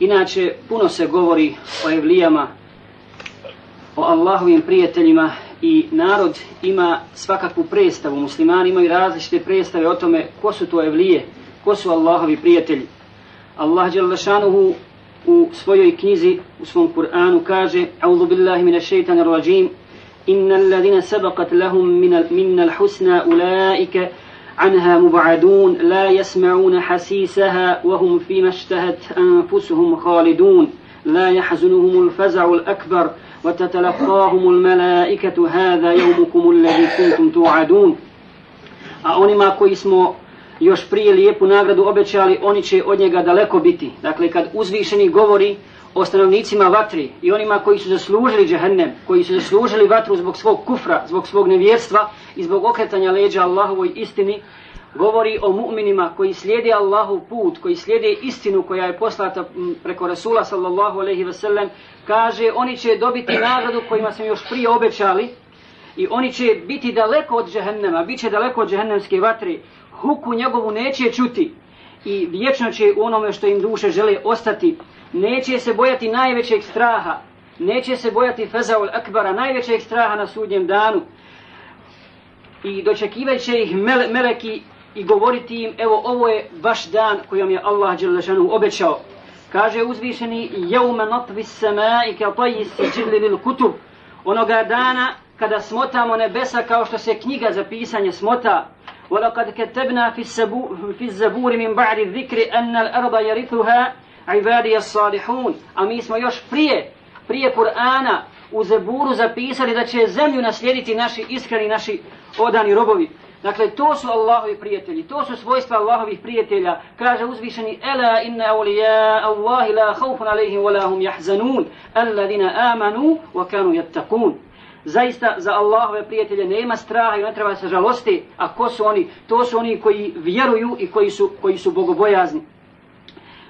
Inače, puno se govori o evlijama, o Allahovim prijateljima i narod ima svakakvu predstavu. Muslimani imaju različite predstave o tome ko su to evlije, ko su Allahovi prijatelji. Allah Đelešanuhu u svojoj knjizi, u svom Kur'anu kaže A'udhu billahi minash shaitanir rajim Inna ladina sabaqat lahum minna al-husna ulaika عنها مبعدون لا يسمعون حسيسها وهم فيما اشتهت أنفسهم خالدون. لا يحزنهم الفزع الأكبر وتتلقاهم الملائكة هذا يومكم الذي كنتم توعدون. a onima koji smo još prije lijepu nagradu obećali, oni će od njega daleko biti. Dakle, kad uzvišeni govori o stanovnicima vatri i onima koji su zaslužili džehennem, koji su zaslužili vatru zbog svog kufra, zbog svog nevjerstva i zbog okretanja leđa Allahovoj istini, govori o mu'minima koji slijede Allahu put, koji slijede istinu koja je poslata preko Rasula sallallahu alaihi ve sellem, kaže oni će dobiti nagradu kojima sam još prije obećali i oni će biti daleko od džehennema, bit će daleko od džehennemske vatri, huku njegovu neće čuti. I vječno će u onome što im duše žele ostati, neće se bojati najvećeg straha, neće se bojati fezaul akbara, najvećeg straha na sudnjem danu. I dočekivat će ih mele, meleki i govoriti im, evo ovo je vaš dan kojom je Allah Đelešanu obećao. Kaže uzvišeni, jevme notvi sema i kao toji si lil kutub, onoga dana kada smotamo nebesa kao što se knjiga za pisanje smota, ولقد كتبنا في الزبور, في الزبور من بعد الذكر أن الأرض يرثها عبادي الصالحون a mi smo još prije prije Kur'ana u Zeburu zapisali da će zemlju naslijediti naši iskreni naši odani robovi Dakle, to su Allahovi prijatelji, to su svojstva Allahovih prijatelja. Kaže uzvišeni, Ela inna awliya Allahi la khawfun alaihim wa lahum yahzanun, alladina amanu wa kanu yattaqun. Zaista za Allahove prijatelje nema straha i ne treba se žalosti, a ko su oni? To su oni koji vjeruju i koji su, koji su bogobojazni.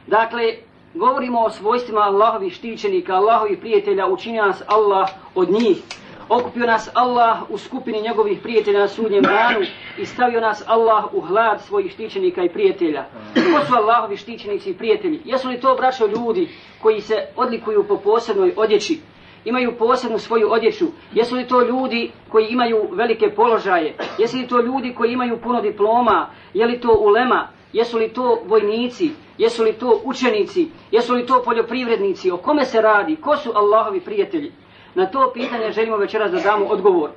Dakle, govorimo o svojstvima Allahovih štićenika, Allahovih prijatelja, učinio nas Allah od njih okupio nas Allah u skupini njegovih prijatelja na sudnjem danu i stavio nas Allah u hlad svojih štićenika i prijatelja. Ko su Allahovi štićenici i prijatelji? Jesu li to braćo ljudi koji se odlikuju po posebnoj odjeći? Imaju posebnu svoju odjeću? Jesu li to ljudi koji imaju velike položaje? Jesu li to ljudi koji imaju puno diploma? Je li to ulema? Jesu li to vojnici? Jesu li to učenici? Jesu li to poljoprivrednici? O kome se radi? Ko su Allahovi prijatelji? Na to pitanje želimo večeras da damo odgovor.